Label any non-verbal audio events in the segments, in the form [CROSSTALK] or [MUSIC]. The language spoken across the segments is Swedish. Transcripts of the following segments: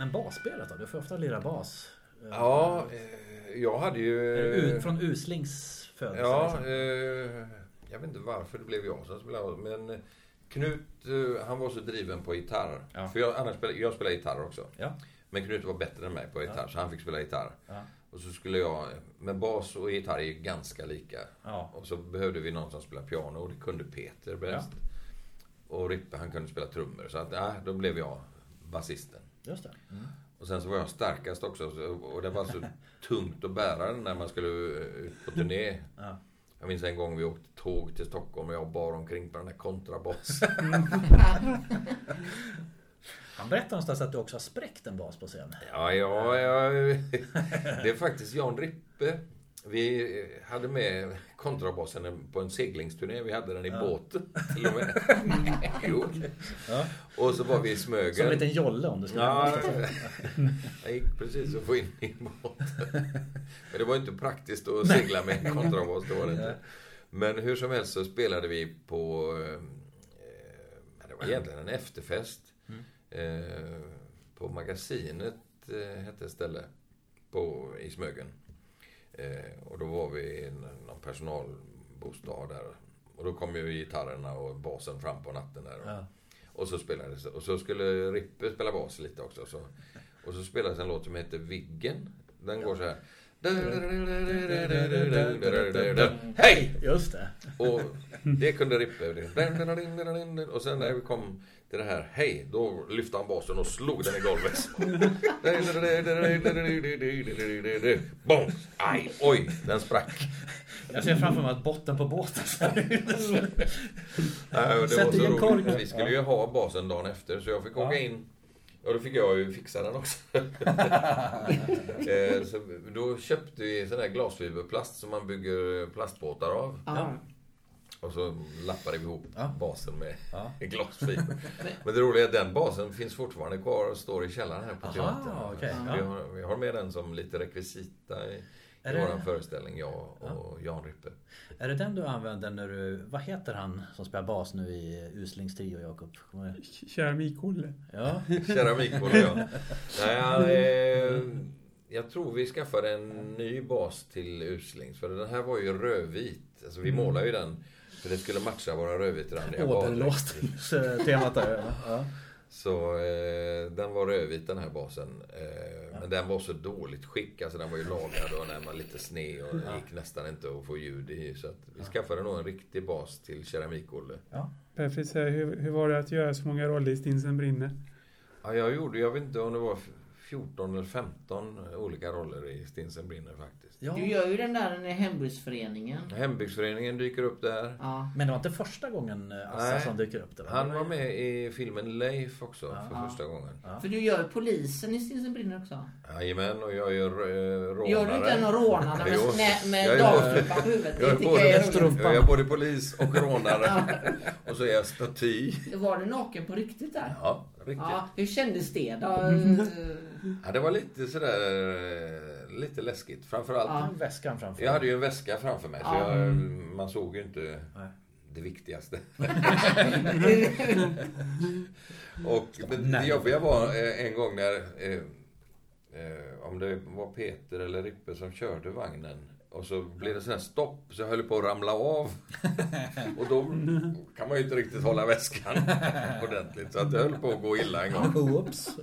Men basspelet då? Du får ofta lira bas. Ja, eh, jag hade ju... Från Uslings födelse? Ja, liksom. eh, jag vet inte varför det blev jag som spelade. Men Knut, han var så driven på gitarr. Ja. För jag, annars spelade, jag spelar gitarr också. Ja. Men Knut var bättre än mig på gitarr, så han fick spela gitarr. Och så skulle jag, men bas och gitarr är ju ganska lika. Ja. Och så behövde vi någon som spelade piano och det kunde Peter bäst. Ja. Och Rippe han kunde spela trummor. Så att, äh, då blev jag basisten. Just det. Mm. Och sen så var jag starkast också. Och det var så [LAUGHS] tungt att bära den när man skulle ut på turné. Ja. Jag minns en gång vi åkte tåg till Stockholm och jag bar omkring på den där kontrabasen. [LAUGHS] Han berättade någonstans att du också har spräckt en bas på scen. Ja, ja, ja. [LAUGHS] Det är faktiskt Jan Rippe. Vi hade med kontrabasen på en seglingsturné. Vi hade den i ja. båten till och med. [LAUGHS] jo. Ja. Och så var vi i Smögen. Som en liten jolle om du ska ja, [LAUGHS] Jag gick precis att få in i båten. Men det var inte praktiskt att segla med en kontrabas. Det var det inte. Men hur som helst så spelade vi på... Eh, det var egentligen en efterfest. Eh, på Magasinet eh, hette ett ställe på, i Smögen. Eh, och då var vi i någon personalbostad där. Och då kom ju gitarrerna och basen fram på natten där. Ja. Och så spelades Och så skulle Rippe spela bas lite också. Så, och så spelades en låt som heter Viggen. Den går så här. Hej! Just det. Och det kunde Rippe. Och sen när vi kom till det här Hej, då lyfte han basen och slog den i golvet. Bom! Aj, oj, den sprack. Jag ser framför mig att botten på båten Nej, det var så roligt. Vi skulle ju ha basen dagen efter så jag fick åka in och då fick jag ju fixa den också. [LAUGHS] så då köpte vi sån där glasfiberplast som man bygger plastbåtar av. Ja. Och så lappade vi ihop ja. basen med ja. [LAUGHS] glasfiber. Men det roliga är att den basen finns fortfarande kvar och står i källaren här på Aha, teatern. Okay. Vi, har, vi har med den som lite rekvisita i, i det... vår föreställning, jag och ja. Jan Rippe. Är det den du använder när du... Vad heter han som spelar bas nu i Uslings trio, Jakob? Keramik-Olle. Ja. [LAUGHS] Keramik-Olle, ja. Nej, han, eh, jag tror vi skaffade en ny bas till Uslings. För den här var ju rödvit. Alltså vi mm. målade ju den för det skulle matcha våra rödvitrandiga Återlåstningstemat [LAUGHS] där. Ja. Så eh, den var rödvit den här basen. Eh, ja. Men den var så dåligt skick. Alltså den var ju lagad och den var lite sned och ja. gick nästan inte att få ljud i. Så att vi skaffade nog en riktig bas till keramikolle. Ja. Perfekt. Hur, hur var det att göra så många roller i Stinsen brinner? Ja, jag gjorde, jag vet inte om det var 14 eller 15 olika roller i Stinsen brinner faktiskt. Ja. Du gör ju den där i hembygdsföreningen. Hembygdsföreningen dyker upp där. Ja. Men det var inte första gången eh, Assa som dyker upp där? Han var med i filmen Leif också ja. för första gången. För du gör polisen i Stinsen brinner också? Jajamän, och jag gör äh, rånare. Gör du inte en rånare med, med, med dagstrumpa på huvudet? Jag är, både, jag är både polis och rånare. och så är jag staty. Var du naken på riktigt där? Ja, riktigt. Ja, hur kändes det då? [LAUGHS] Ja, det var lite sådär lite läskigt. Framförallt... Ja, väskan framför Jag hade ju en väska framför mig. Så jag, man såg ju inte Nej. det viktigaste. [LAUGHS] [LAUGHS] och men det jobbiga var eh, en gång när... Eh, eh, om det var Peter eller Rippe som körde vagnen. Och så blev det sån här stopp, så jag höll på att ramla av. [LAUGHS] Och då kan man ju inte riktigt hålla väskan [LAUGHS] ordentligt. Så att det höll på att gå illa en gång. [LAUGHS] Oops.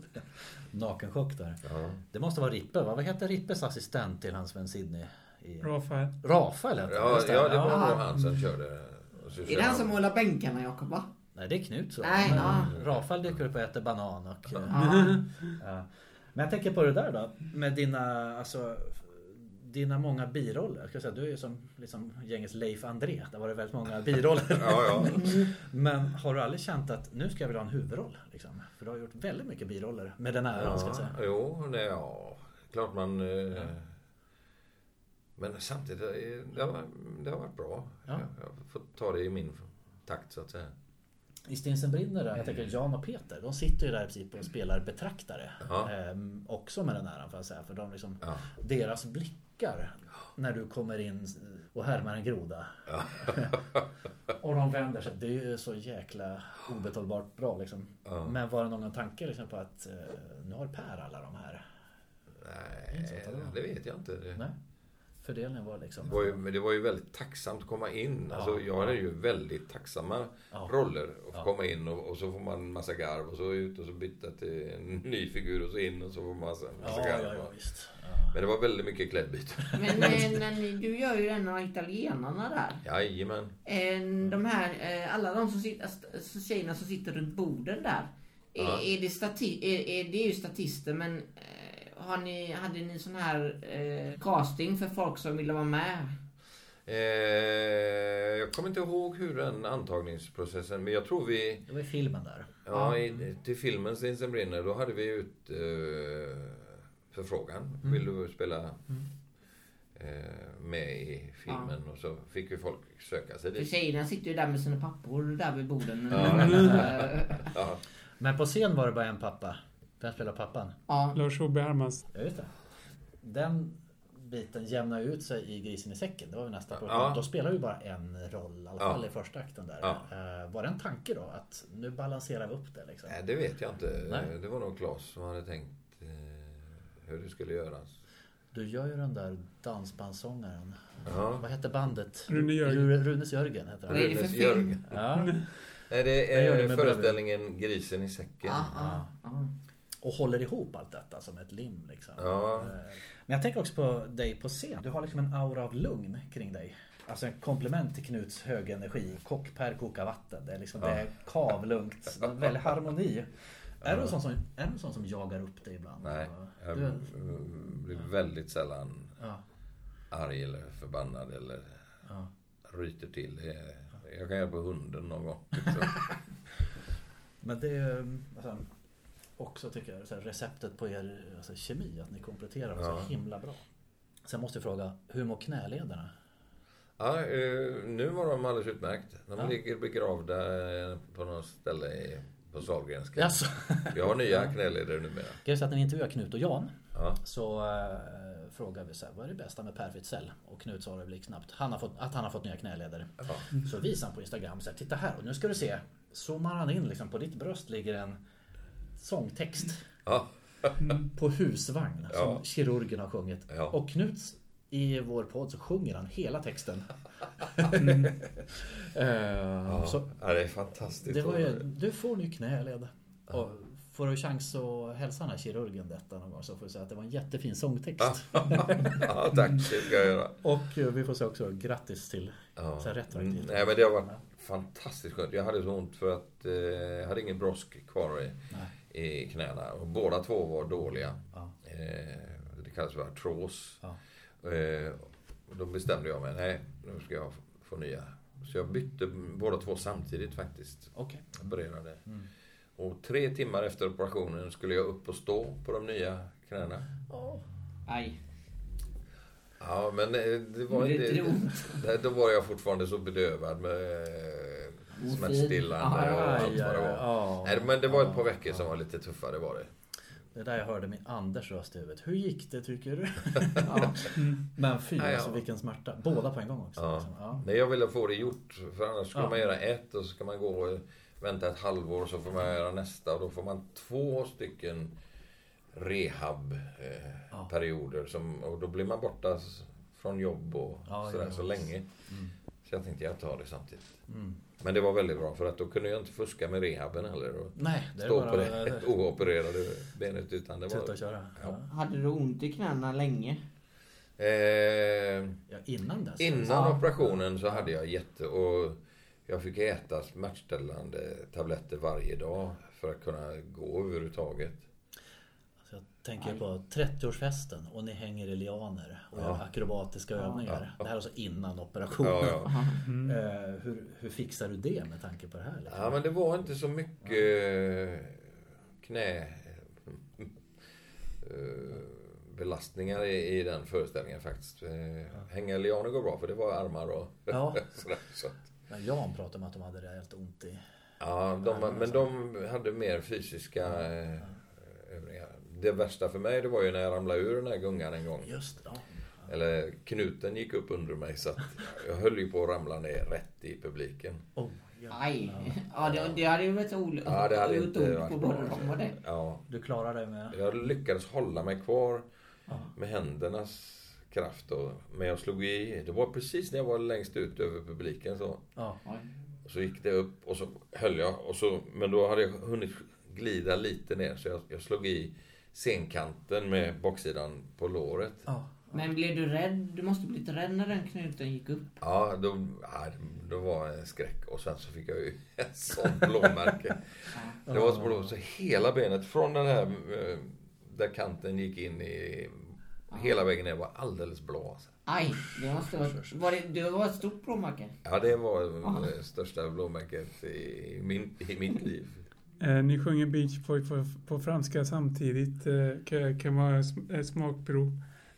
Nakenchock där. Ja. Det måste vara Rippe, va? Vad heter Rippes assistent till hans vän Sidney? I... Rafael. Rafael heter ja, det. Ja, det var nog han som körde. är det han som målar bänkarna, Jakob, va? Nej, det är Knut så. Nej, Men, ja. Rafael dyker upp och äter banan och... Ja. ja. Men jag tänker på det där då. Med dina, alltså dina många biroller. Jag ska säga, du är ju som liksom, gängets Leif André. Där var det väldigt många biroller. ja, ja. Men har du aldrig känt att nu ska jag vilja ha en huvudroll? Liksom? För du har gjort väldigt mycket biroller med den äran ja, ska jag säga. Jo, det, ja. Klart man... Eh. Men samtidigt, det har, det har varit bra. Ja. Jag har fått ta det i min takt så att säga. I Stinsen brinner där, jag tänker Jan och Peter, de sitter ju där i princip och spelar betraktare. Ja. Ehm, också med den äran får jag säga. För de liksom, ja. deras blickar när du kommer in och härmar en groda. [LAUGHS] och de vänder sig. Det är ju så jäkla obetalbart bra liksom. Ja. Men var det någon tanke liksom på att eh, nu har Per alla de här? Nej, det vet jag inte. Det, Nej. Fördelningen var liksom... det var ju, men det var ju väldigt tacksamt att komma in. Alltså, Ja, jag hade ju väldigt tacksamma Ja. roller. Att Ja. komma in och, och så får man en massa garv och så ut och så byta till en [LAUGHS] ny figur och så in och så får man massa, massa Ja, garv. ja, ja, visst. Ja. Men det var väldigt mycket klädbyte. [LAUGHS] Men, men, men du gör ju en av italienarna där. Jajamän. De här, eh, alla de som sitter, tjejerna som sitter runt borden där. Är, Ja. är det, stati, är, är det är ju statister men har ni, hade ni sån här eh, casting för folk som ville vara med? Eh, jag kommer inte ihåg hur den antagningsprocessen, men jag tror vi... Det var i filmen där. Ja, i, till filmen Stinsen brinner, då hade vi ut eh, förfrågan. Mm. Vill du spela eh, med i filmen? Och så fick ju folk söka sig För dit. tjejerna sitter ju där med sina pappor där vid borden. Ja. [LAUGHS] Ja, Men på scen var det bara en pappa. Vem spelar pappan? ja. Lars Ove Hermans. Ja, just det. Den biten jämnar ut sig i Grisen i säcken. Det var ju nästa Ja. produktion. Då spelar ju bara en roll, i alla Ja. fall i första akten där. Ja. Eh, Var det en tanke då? Att nu balanserar vi upp det liksom? nej, det vet jag inte. Nej. Det var nog Claes som hade tänkt eh, hur det skulle göras. Du gör ju den där dansbandssångaren. Ja. Vad hette bandet? Rune Jörgen. Ru- Runes Jörgen heter han. Runes? Jörgen. Ja. Nej, det är föreställningen Grisen i säcken. Ja, ja, ja. Och håller ihop allt detta som ett lim liksom. Ja. Men jag tänker också på dig på scen. Du har liksom en aura av lugn kring dig. Alltså en komplement till Knuts hög energi. Kock Per kokar vatten. Det är liksom det är kavlugnt. Det är en väldig harmoni. Är du en sån som, är du sån som jagar upp dig ibland? Nej, jag Du, blir väldigt sällan ja, arg eller förbannad eller ja. ryter till. Det är- Jag kan hjälpa hunden någon gång. liksom. [LAUGHS] Men det är ju, alltså, också tycker jag så här, receptet på er alltså, kemi. Att ni kompletterar så Ja. himla bra. Sen måste jag fråga, hur mår knälederna? Ja, eh, nu var de alldeles utmärkt. De Ja. ligger begravda eh, på något ställe i- på Sahlgrenska. Alltså, Jag har nya knäleder numera. Grejen är att när vi intervjuade Knut och Jan Ja. så äh, frågade vi så här, vad är det bästa med Per Fritzell? Och Knut sa det blixtsnabbt, han har fått, att han har fått nya knäleder. Ja. Så visade han på Instagram så här, titta här och nu ska du se. Zoomar han in liksom, på ditt bröst ligger en sångtext Ja. på husvagn som Ja. kirurgen har sjungit. Ja. Och Knuts i vår podd så sjunger han hela texten. [LAUGHS] Eh, Ja. så ja, det är fantastiskt. det var ju, du får ny knäled. Och får du chans att hälsa den här kirurgen detta någon gång så får du säga att det var en jättefin sångtext. [LAUGHS] ja, tack, det ska jag göra. Och eh, vi får säga också grattis till Ja. så här retroaktivt. Mm, Nej, men det har varit fantastiskt skönt. Jag hade så ont för att eh, jag hade ingen brosk kvar i, Nej. I knäna. Och båda två var dåliga. Ja. Eh, det kallas för artros. Ja. Eh, och då bestämde jag mig, nej, nu ska jag få nya. Så jag bytte båda två samtidigt faktiskt. Okej. Opererade. Mm. Och tre timmar efter operationen skulle jag upp och stå på de nya knäna. Aj. Ja, men eh, det var Det inte... [LAUGHS] Då var jag fortfarande så bedövad med. Smärtstillande och allt vad det var. ja. Nej, men det var ett par Ja, veckor som var lite tuffa, det var det. Det är där jag hörde min Anders röst i huvudet. Hur gick det tycker du? [LAUGHS] Ja. Men fy, Ja, ja. alltså vilken smärta. Båda på en gång också. Ja. liksom. Ja. Nej, jag ville få det gjort. För annars skulle Ja. man göra ett och så ska man gå och vänta ett halvår och så får man göra nästa. Och då får man två stycken rehab-perioder. som och då blir man borta från jobb och Ja, sådär ja, så länge. Så jag tänkte jag tar det samtidigt. Mm. Men det var väldigt bra för att då kunde jag inte fuska med rehaben heller. Och Nej, det stå bara på det oopererade [LAUGHS] benet. Utan det var... köra. Ja. Hade du ont i knäna länge? Eh, Ja, innan dess. Innan Ja. operationen så hade jag jätte... Och jag fick äta smärtstillande tabletter varje dag för att kunna gå överhuvudtaget. Så jag tänker på 30-årsfesten och ni hänger i lianer och Ja. gör akrobatiska övningar. Det här är alltså innan operationen. Ja, ja. [LAUGHS] Eh, hur, hur fixar du det med tanke på det här? Liksom? ja, men det var inte så mycket eh, knä... eh, belastningar i, i den föreställningen faktiskt. Eh, Hänga lianer går bra för det var armar och [LAUGHS] Ja. sådär. Så. Men Jan pratade om att de hade rejält ont i... Ja, de, men de hade mer fysiska eh, övningar. Det värsta för mig det var ju när jag ramlade ur den här gungan en gång. Just det, ja. Eller knuten gick upp under mig så att jag höll ju på att ramla ner rätt i publiken. Oh, ja. Aj. Ja, det, det hade ju varit olyckligt. Ja, det hade inte varit på bra. båda dem. Ja, Du klarar det med... jag lyckades hålla mig kvar med händernas kraft. Och, men jag slog i. Det var precis när jag var längst ut över publiken så. Ja. Så gick det upp och så höll jag. Och så, men då hade jag hunnit glida lite ner så jag, jag slog i scenkanten med baksidan på låret. Ja. Men blev du rädd? Du måste bli lite rädd när den knuten gick upp. Ja, då, ja, då var det en skräck. Och sen så fick jag ju [LAUGHS] ett sånt blåmärke. Det var så blå, så hela benet från den här eh, där kanten gick in i hela vägen ner var alldeles blå. Alltså. Aj, det måste vara... Var det, det var ett stort blåmärke. Ja, det var det största blåmärket i, min, i mitt liv. Eh, ni sjunger Beach Boy på, på franska samtidigt. Eh, kan, kan vara sm- ett smakprov.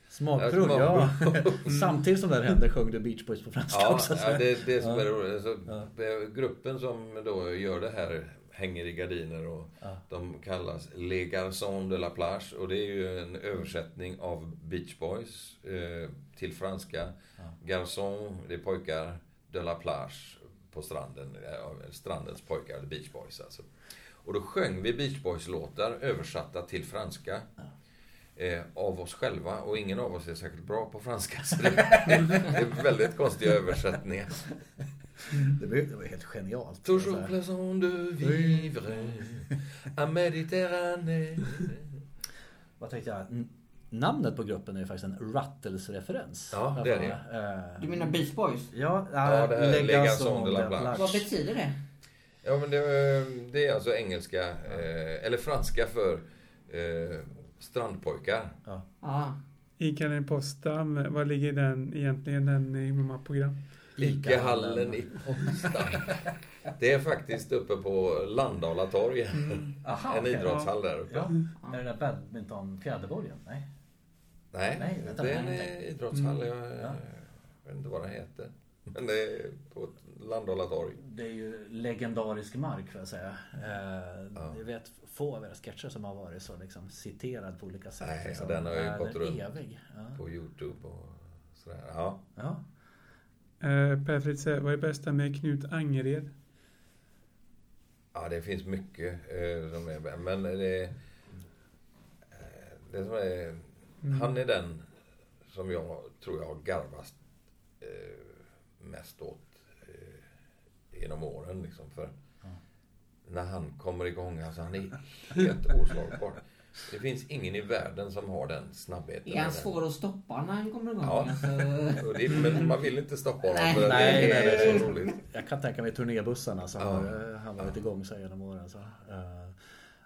Smakprov, Ja, ja. Samtidigt som det här hände sjöng du Beach Boys på franska Ja, också. så- ja det är det som Ja. är roligt. Så, Ja. Gruppen som då gör det här hänger i gardiner och Ja. de kallas Les Garçons de la Plage och det är ju en översättning av Beach Boys eh, till franska. Garçon, det är pojkar, de la Plage på stranden, eh, strandens pojkar, the Beach Boys alltså. Och då sjöng vi Beach Boys-låtar översatta till franska. Eh, av oss själva och ingen av oss är särskilt bra på franska. Så det, [LAUGHS] det är väldigt konstiga översättningar. Det var, det var helt genialt. Toujours Så här. plaisant de vivre à Méditerranée. Vad tänkte jag? Namnet på gruppen är ju faktiskt en Rattles-referens. Ja, det är det. Eh, Du menar Beach Boys? Ja, Ja, det Les Les Garçons Garçons de la. Plage. Vad betyder det? Ja, men det, det är alltså engelska, eh, eller franska för eh, strandpojkar. Ja. Ica Postam, var ligger den egentligen den i hur många program? Icahallen i Potsdam. Det är faktiskt uppe på Landala torg. Aha, en okej. idrottshall där uppe. Ja. Är det där badminton fjäderborgen? Nej. Nej, Nej, vänta, det är en idrottshall. Jag, Ja. vet inte vad den heter. Men det är på Landala torg. Det är ju legendarisk mark får jag säga. Eh, Ja. Jag vet få av era sketcher som har varit så liksom citerad på olika sätt. Nej, liksom. den har ju gått runt. evig. Ja. På Youtube och sådär. Ja. Ja. Eh, per Fritzell, vad är bästa med Knut Angered? Ja, det finns mycket eh, som är Men det... Eh, det som är... Han är den som jag tror jag har garvat eh, mest åt genom åren. Liksom, för När han kommer igång, alltså han är helt oslagbar. Det finns ingen i världen som har den snabbheten. Är han svår att stoppa när han kommer igång? Ja. Alltså, det, men man vill inte stoppa honom Nej. Nej, är, nej, det är nej. så roligt. Jag kan tänka mig turnébussarna som Ja. har, han varit Ja. igång sig genom åren. Så. Uh,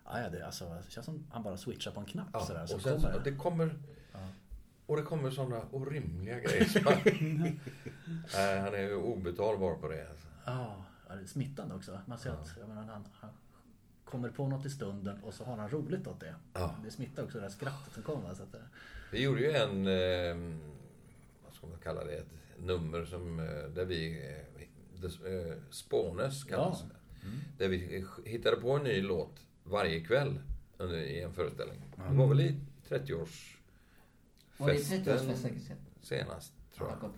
ja, det, alltså, det känns som han bara switchar på en knapp Ja, sådär. Så och sen, kommer så, det. kommer... Ja. Och det kommer sådana orimliga grejer. Nej, [LAUGHS] han är ju obetalbar på det. Alltså. Ja, det är smittande också. Man ser att jag menar, han, han kommer på något i stunden och så har han roligt åt det. Ja. Det smittar också det där skrattet som kommer. Så att, det- Vi gjorde ju en, eh, vad ska man kalla det, ett nummer som, eh, där vi, eh, eh, Spånes kallas Ja. det. Där vi eh, hittade på en ny låt varje kväll under, i en föreställning. Det var väl i 30-års var det festen 30-årsfest säkert? senast, tror jag.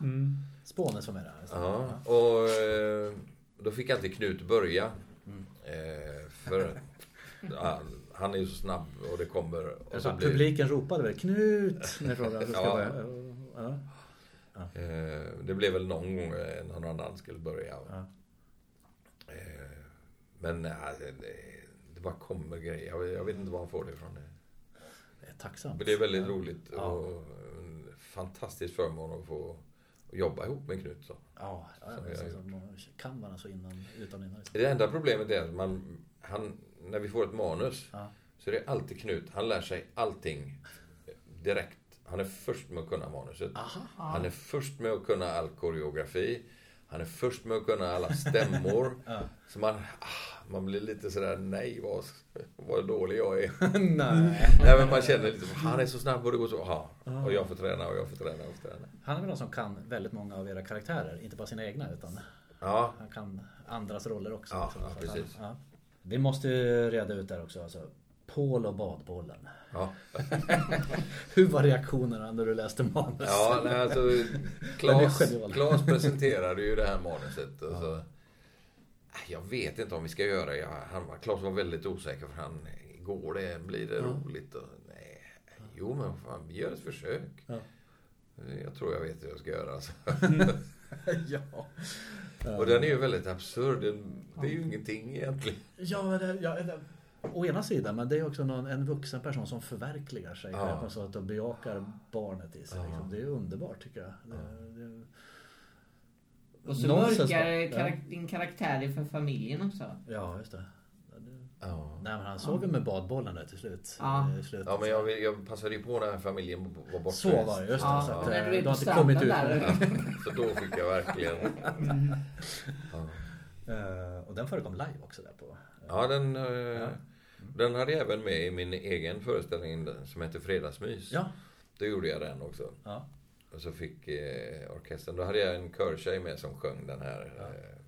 Mm. Spånes var med där. Ja, och eh, då fick alltid Knut börja. Mm. Eh, för ja, han är ju så snabb och det kommer... Och så blir, Publiken ropade väl Knut när frågan ska Ja. börja. Ja. eh, det blev väl någon gång eh, någon annan skulle börja. Ja. Men det, bara kommer grejer. Jag, vet inte var han får det ifrån. Det är tacksamt. Men det är väldigt ja. roligt Ja. och en fantastisk förmån att få jobba ihop med Knut. Så. Ja, ja, så, så, man kan varandra så innan, utan innan. Liksom. Det enda problemet är att man, han, när vi får ett manus Ja. så är det alltid Knut. Han lär sig allting direkt. Han är först med att kunna manuset. Aha. Han är först med att kunna all koreografi. Han är först med att kunna alla stämmor. [LAUGHS] Ja. Så man, ah, man blir lite sådär, nej vad, vad dålig jag är. [LAUGHS] Nej. nej men man känner lite, han är så snabb och det går så, aha. Och jag får träna och jag får träna och träna. Han är väl någon som kan väldigt många av era karaktärer. Inte bara sina egna utan Ja, han kan andras roller också. Ja, liksom. ja, precis. Han, ja. Vi måste ju reda ut där också. Alltså, Paul och badbollen. Ja, [LAUGHS] Hur var reaktionerna när du läste manus? ja nej, alltså [LAUGHS] Claes. Claes presenterade ju det här manuset. Och så, "Äh, jag vet inte om vi ska göra det. Han, var- Claes var väldigt osäker för han, går det, blir det roligt? Och, nej, jo men fan, vi gör ett försök. Ja. Jag tror jag vet hur jag ska göra. Alltså. [LAUGHS] ja. Och den är ju väldigt absurd. Det är ju ingenting egentligen. Ja, men det, ja, det, å ena sidan, men det är också någon, en vuxen person som förverkligar sig Ja. på något sätt och bejakar barnet i sig. Ja. Liksom. Det är underbart tycker jag. Det, det, Och så Nonsens, mörkar karak- din karaktär är för familjen också. ja, just det. Ja, Ja. Nej, men han sov ju med badbollen där till slut. Ja. I slutet. Ja, men jag, jag passade ju på när familjen var borta. Så var det, just det. Ja, så att, när eh, du du har inte kommit ut där. [LAUGHS] Så då fick jag verkligen... [LAUGHS] Ja, Eh, Och den förekom live också där på. ja den, eh, den hade jag även med i min egen föreställning som heter Fredagsmys. Ja. Då gjorde jag den också. ja. Och så fick eh, orkestern, då hade jag en körtjej med som sjöng den här eh,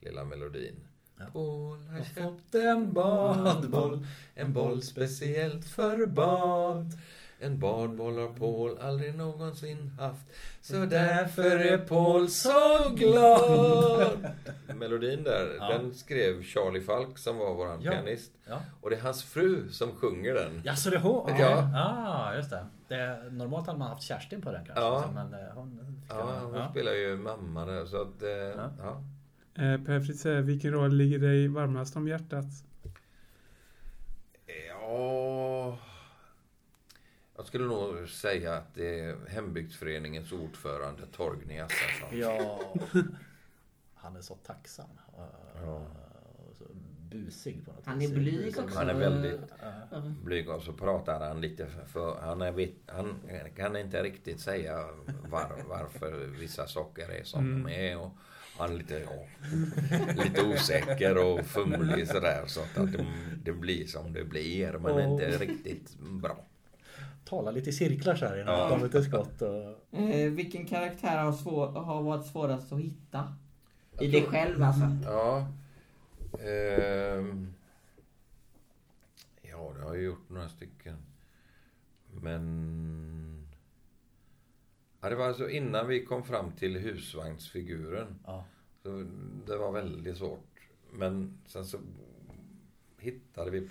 lilla melodin. Ja. Paul har köpt Fått en badboll. En boll speciellt för bad. En badboll har Paul aldrig någonsin haft. Så därför är Paul så glad. [LAUGHS] Melodin där, Ja. den skrev Charlie Falk som var våran Ja. pianist. Ja. Och det är hans fru som sjunger den. Ja, så det är hon? Ja. Ah, just det. det. Normalt hade man haft Kerstin på den kanske. Ja. Men eh, hon Ja, hon ja. spelar ju mamma där så att... Eh, ja. Eh, Per Fritzell, vilken roll ligger dig varmast om hjärtat? Ja... Jag skulle nog säga att det är hembygdsföreningens ordförande Torgny Assarsson. Ja. [LAUGHS] Han är så tacksam. Ja. Så busig på något Han är blyg Busig. också. Han är väldigt blyg och så pratar han lite för, han, är, han kan inte riktigt säga var, varför vissa saker är som de är. Och han är lite, ja, lite osäker och fumlig sådär så att det, det blir som det blir men Åh. inte riktigt bra. Talar lite i cirklar så här innan Ja. ja. kommer skott. Och... Eh, vilken karaktär har, svår, har varit svårast att hitta? I Jag dig tror- själv alltså? Ja. Ehm, ja, det har jag gjort några stycken. Men... Ja, det var alltså innan vi kom fram till husvagnsfiguren. Ja. Så det var väldigt svårt. Men sen så hittade vi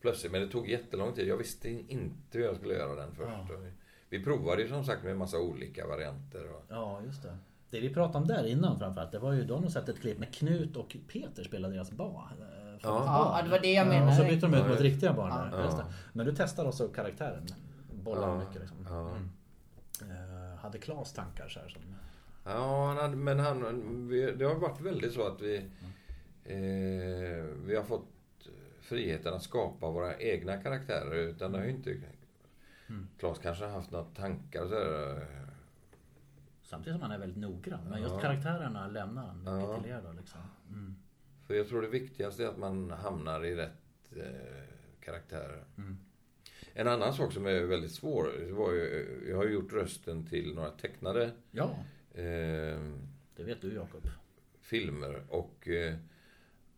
plötsligt, men det tog jättelång tid. Jag visste inte hur jag skulle göra den först. Ja. Vi, provade ju som sagt med en massa olika varianter. Och, ja, just det. Det vi pratade om där innan framförallt, det var ju då de sett ett klipp med Knut och Peter spelade deras barn. eh, Ja. Ja, det var det jag Ja, menade. och så bytte de ut Ja, mot ja. riktiga barn Ja. där. Just Ja. det. Men du testade också karaktären. Bollar Ja, mycket liksom. ja. Mm. Eh, hade Klas tankar så här som... Ja, han hade, men han, vi, det har varit väldigt så att vi, eh, vi har fått friheten att skapa våra egna karaktärer. Utan det har ju inte... Mm. Kanske har haft några tankar så där, Samtidigt som han är väldigt noggrann. Men just Ja. karaktärerna lämnar han Ja. mycket till er då liksom. Mm. För jag tror det viktigaste är att man hamnar i rätt eh, karaktärer. Mm. En annan sak som är väldigt svår, det var ju, jag har ju gjort rösten till några tecknade Ja, eh, det vet du Jakob. filmer och eh,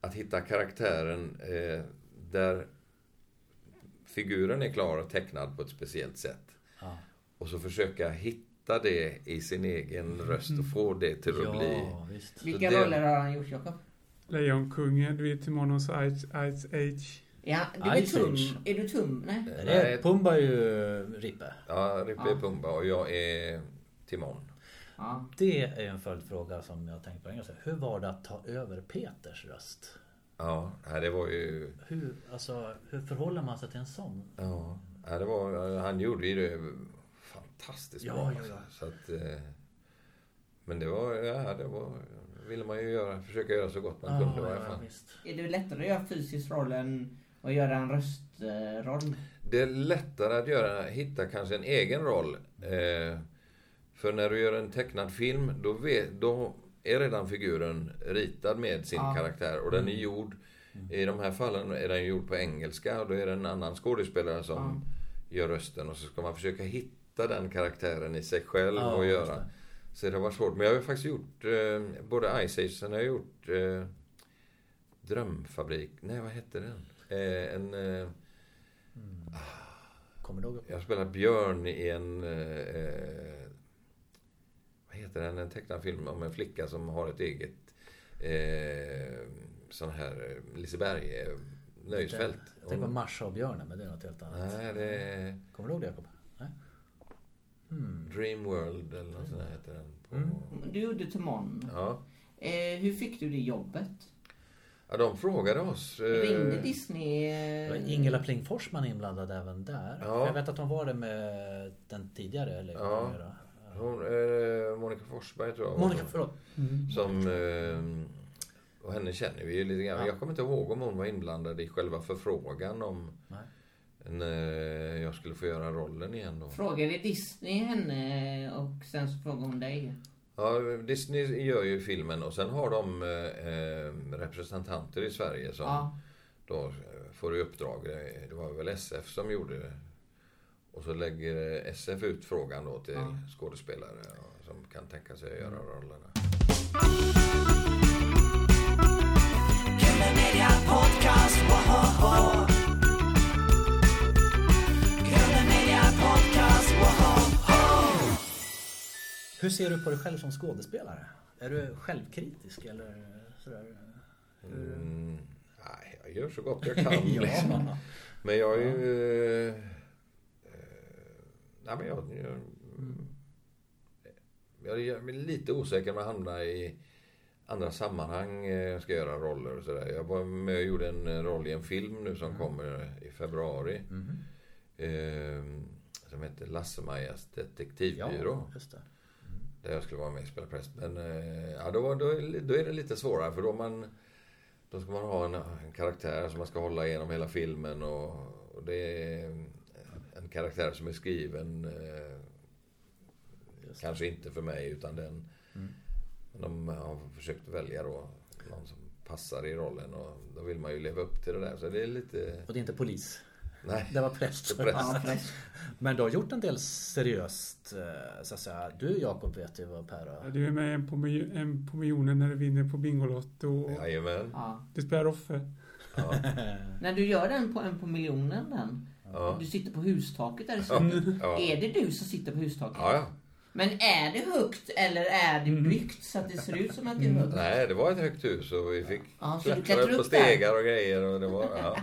att hitta karaktären eh, där figuren är klar och tecknad på ett speciellt sätt. Ja. Och så försöka hitta det i sin egen röst och få det till att bli... Ja, visst. Vilka det- roller har han gjort Jakob? Lejonkungen, du är Timonos Ice, Ice Age. Ja, du är Ice tum. Age. Är du tum? Nej. Nej. Pumba är ju Rippe. Ja, Rippe Ja. är Pumba och jag är Timon. Ja. Det är en följdfråga som jag tänkt på en gång. Hur var det att ta över Peters röst? Ja, det var ju... Hur, alltså, hur förhåller man sig till en sån? Ja, det var, han gjorde ju det fantastiskt Ja, bra. ja, alltså. ja. Så att, eh, men det var, ja, det var, ville man ju göra, försöka göra så gott man kunde i varje fall. visst. Är det lättare att göra fysisk roll än att göra en röstroll? Det är lättare att göra, hitta kanske en egen roll. Eh, för när du gör en tecknad film, då, vet, då är redan figuren ritad med sin Ja. karaktär och den är gjord i de här fallen är den gjord på engelska och då är det en annan skådespelare som gör rösten och så ska man försöka hitta den karaktären i sig själv Ja, och göra. Så det har varit svårt. Men jag har faktiskt gjort eh, både Ice Age, sen har jag gjort eh, Drömfabrik. Nej, vad hette den? Eh, en, eh, du ihåg? Jag spelar Björn i en... Eh, vad heter den? En tecknad film om en flicka som har ett eget eh, sån här Liseberg eh, nöjesfält. Jag tänkte på Marsha och björnen, men det är något helt annat. Nej, det Kommer du ihåg det Jakob? Nej? Dream World eller något sånt heter den. På, Mm. Du gjorde Timon. ja. Eh, hur fick du det jobbet? ja, de frågade oss. eh, Ringde Disney? Eh, Ingela Pling Forsman inblandad även där. Ja. Jag vet att hon var det med den tidigare. Eller Ja. Hon, eh, Monica Forsberg tror jag. Monica, förlåt. Som... Eh, och henne känner vi ju lite grann. Ja. Jag kommer inte ihåg om hon var inblandad i själva förfrågan om Nej. när jag skulle få göra rollen igen då. Frågade Disney henne och sen så frågade hon dig? Ja, Disney gör ju filmen och sen har de eh, eh, representanter i Sverige som Ja. då får i uppdrag. Det det var väl SF som gjorde det. Och så lägger SF ut frågan då till Ja. skådespelare ja, som kan tänka sig att göra rollerna. Podcast, woho! Hur ser du på dig själv som skådespelare? Är du självkritisk eller sådär? Mm, nej, jag gör så gott jag [LAUGHS] kan. liksom. ja. Men jag är ju... Eh, nej, men jag, jag, jag, jag är lite osäker om jag hamnar i andra sammanhang. eh, Jag ska göra roller och sådär. Jag var med och gjorde en eh, roll i en film nu som kommer i februari. Eh, som heter Lasse-Majas detektivbyrå. Ja, det. Där jag skulle vara med och spela präst. Men eh, ja, då, då, är- då är det lite svårare för då, man, då ska man ha en, en karaktär som man ska hålla igenom hela filmen och, och det karaktär som är skriven eh, kanske inte för mig utan den de har försökt välja då någon som passar i rollen och då vill man ju leva upp till det där så det är lite... Och det är inte polis. Nej. Det var präst. Det präst. Ja, präst. Men du har gjort en del seriöst eh, så att säga. Du Jakob vet ju vad Per Ja, har... Du är med en på, en på miljonen när du vinner på Bingolotto. Och Jajamän. Ja. Du spelar Roffe. Ja. [LAUGHS] När du gör den på en på miljonen den. Ja. Du sitter på hustaket där i Ja. slutet. Ja. Är det du som sitter på hustaket? Ja, ja. Men är det högt eller är det byggt så att det ser ut som att det är högt? Nej, det var ett högt hus och vi fick Ja, klättra upp på stegar och grejer. Och det var, [LAUGHS] ja.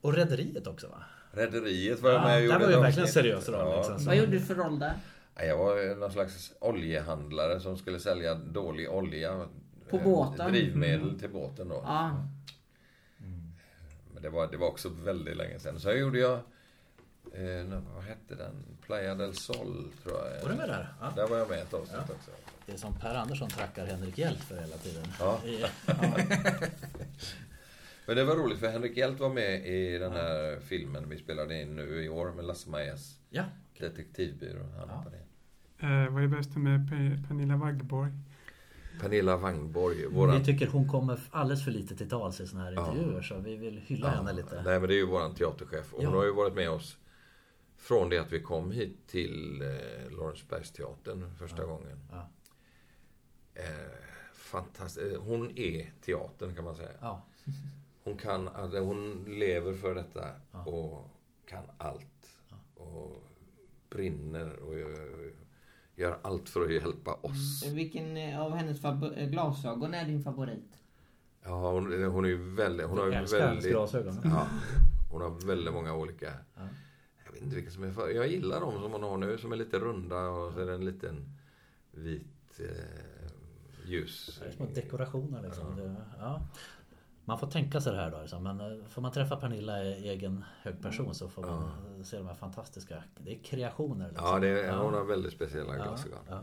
Och Rederiet också va? Rederiet var jag Ja, med och där gjorde var ju verkligen seriös roll, Ja. liksom. Vad gjorde du för roll där? Jag var någon slags oljehandlare som skulle sälja dålig olja. På båten? Drivmedel till båten då. Det var, det var också väldigt länge sedan. Så gjorde jag... Eh, vad hette den? Playa del Sol, tror jag. Var du med där? Ja. Där var jag med ett avsnitt Ja. också. Det är som Per Andersson tackar Henrik Hjelt för hela tiden. Ja. [LAUGHS] [LAUGHS] Men det var roligt för Henrik Hjelt var med i den här filmen vi spelade in nu i år med Lasse-Majas Ja. detektivbyrå. Han Ja. var det. Eh, vad är bäst med Pe- Pernilla Waggborg? Pernilla Wangborg, våran... Vi tycker hon kommer alldeles för lite till tals i såna här Ja. intervjuer så vi vill hylla henne lite. Nej men det är ju våran teaterchef. Och hon Ja. har ju varit med oss från det att vi kom hit till eh, Lorensbergsteatern första gången. Ja. Eh, fantastiskt. Hon är teatern kan man säga. Ja. [LAUGHS] Hon kan, alltså, hon lever för detta Ja. och kan allt. Och brinner och gör, allt för att hjälpa oss. Vilken eh, av hennes eh, glasögon är din favorit? Ja, hon, hon är ju väldigt... Hon har ju väldigt... glasögon. Ja, hon har väldigt många olika... Ja. Jag vet inte vilka som är för. Jag gillar de som hon har nu som är lite runda och så är det en liten vit eh, ljus. Det är små dekorationer liksom. Det, ja. Man får tänka sig det här då. Liksom. Men eh, får man träffa Pernilla i egen hög person så får man se de här fantastiska... Det är kreationer. Liksom. Ja, det är, Ja. hon har väldigt speciella Ja, glasögon. ja.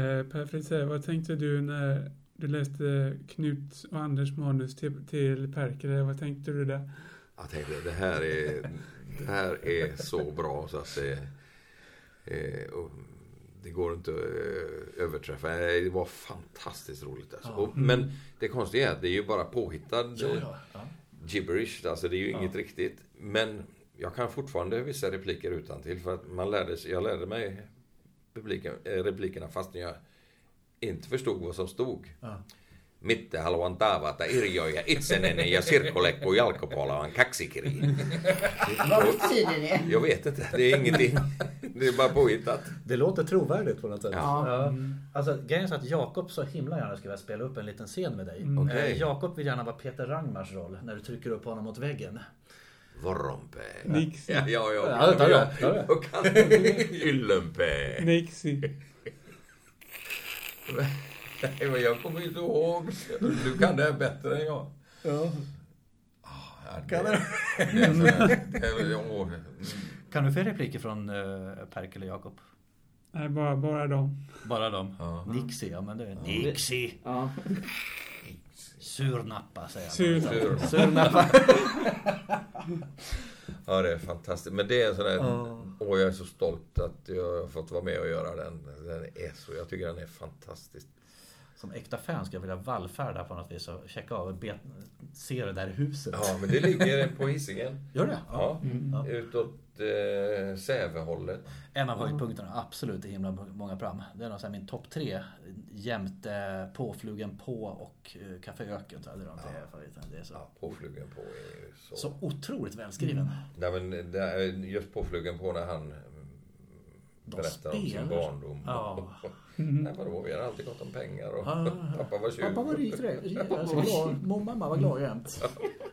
Eh, per Fritzell, vad tänkte du när du läste Knut och Anders manus till, till Perkele? Vad tänkte du där? Jag tänkte det här är, det här är så bra så att det, eh, och det går inte att eh, överträffa. Nej, Det var fantastiskt roligt. Alltså. Ja. Och, men det konstiga är att det är ju bara påhittad Ja, ja, ja. gibberish. Alltså det är ju inget riktigt. Men jag kan fortfarande vissa repliker utan till för att man lärde sig, jag lärde mig repliken, eh, replikerna fastän jag inte förstod vad som stod. Ja. Mitte haluan tavata Irjoja itsenäinen ja. Vad betyder det? Jag vet inte, det är ingenting. Det är bara påhittat. Det låter trovärdigt på något sätt. Ja. Alltså grejen är så att Jakob så himla gärna skulle vilja spela upp en liten scen med dig. Okej. Eh, Jakob vill gärna vara Peter Rangmars roll när du trycker upp honom mot väggen. Vorompe. Nixie. Ja, ja, ja. Ja, det. Och kan... Gyllenpe. Nixie. [LAUGHS] Nej, men jag kommer inte ihåg. Du kan det här bättre än jag. Ja. Ja, det- Kan du? ja, [LAUGHS] Kan du få repliker från uh, Perkel och Jakob? Nej, bara, bara dem. Bara dem? Ja. Nixie, ja men det är Nixie. Ja. Surnappa säger han. Surnappa. Sur. Surnappa. [LAUGHS] Ja, det är fantastiskt. Men det är en sån där... Ja. Åh, jag är så stolt att jag har fått vara med och göra den. Den är så... Jag tycker den är fantastisk. Som äkta fan skulle jag vilja vallfärda på något vis och checka av och be, se det där huset. Ja, men det ligger på Hisingen. Gör det? Ja. Ja. Utåt eh, Sävehållet. En av höjdpunkterna, absolut i himla många program. Det är nog min topp tre jämte Påflugen på och eh, Café Öken. Det är de tre favoriterna. Det är så, Ja, påflugen på är ju så... så otroligt välskriven. Nej, men just påflugen på när han mm, berättar om sin barndom. Ja. [LAUGHS] Nej, vadå, vi har alltid gått om pengar och Ja. [LAUGHS] pappa var tjuv. Pappa var rik rik, alltså glad. Mamma var glad jämt.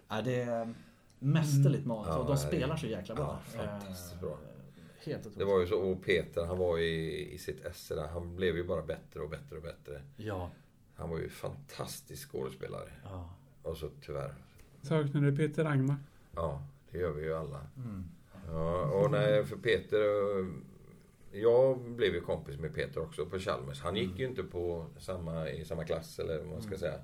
Ja, det är mästerligt mat Ja, och det de spelar så jäkla bra. Ja, fantastiskt bra. Eh, otroligt. Det var ju så, och Peter han var i, i sitt esse där, han blev ju bara bättre och bättre och bättre. Ja. Han var ju fantastisk skådespelare. ja. Och så tyvärr, Saknar du Peter Rangmar? ja, det gör vi ju alla. Mm. Ja, och nej, för Peter, eh, jag blev ju kompis med Peter också på Chalmers. Han gick ju inte på samma, i samma klass eller vad man ska säga.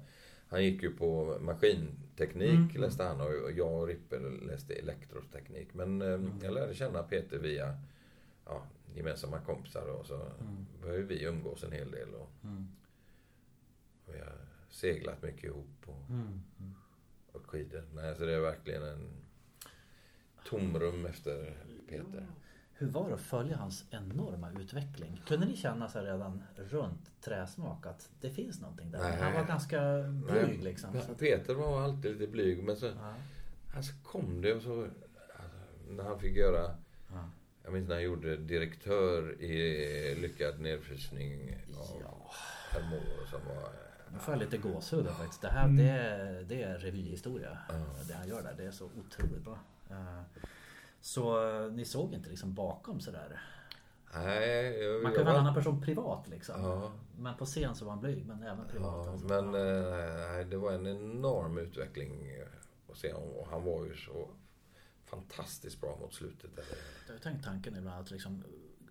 Han gick ju på maskinteknik läste han och jag och Rippe läste elektroteknik. Men eh, jag lärde känna Peter via ja, gemensamma kompisar och så började vi umgås en hel del. Och, Mm. och vi har seglat mycket ihop och Mm. åkt skidor. Nej, så det är verkligen en tomrum efter Peter. Hur var det att följa hans enorma utveckling? Kunde ni känna så här redan runt träsmak att det finns någonting där? Nej. Han var ganska blyg liksom. Så Peter var alltid lite blyg men så, ja. alltså kom det och så... Alltså, när han fick göra... Ja. Jag minns när han gjorde direktör i Lyckad nedfrysning av Ja. herr Moore som var... Nu får jag lite gåshud faktiskt. Det här det, är- det är revyhistoria. Det han gör där. Det är så otroligt bra. Eh, Så eh, ni såg inte liksom bakom sådär? Nej, jag, Man kan vara en annan person privat liksom. Ja. Men på scen så var han blyg men även privat. Ja, men eh, nej, det var en enorm utveckling att se honom. Och han var ju så fantastiskt bra mot slutet. Jag har tänkt tanken ibland att liksom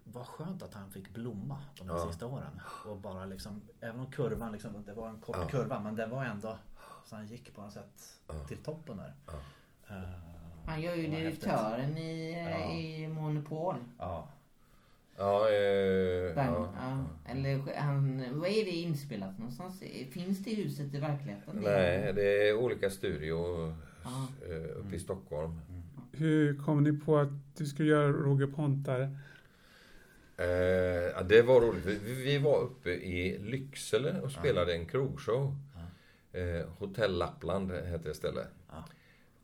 vad skönt att han fick blomma de här Ja. sista åren. Och bara liksom, även om kurvan liksom, det var en kort Ja. kurva men den var ändå så han gick på något sätt till toppen där. Eh, Han gör ju direktören i, eh, Ja. i Monopol. Ja. Ja, eh, Ben, ja. ja. Eller han, vad är det inspelat någonstans? Finns det huset i verkligheten? Nej, det är olika studior Ja. eh, uppe i Stockholm. Hur kom ni på att du skulle göra Roger Pontare? Eh, det var roligt. Vi, vi var uppe i Lycksele och spelade en krogshow. Eh, Hotell Lappland hette det stället.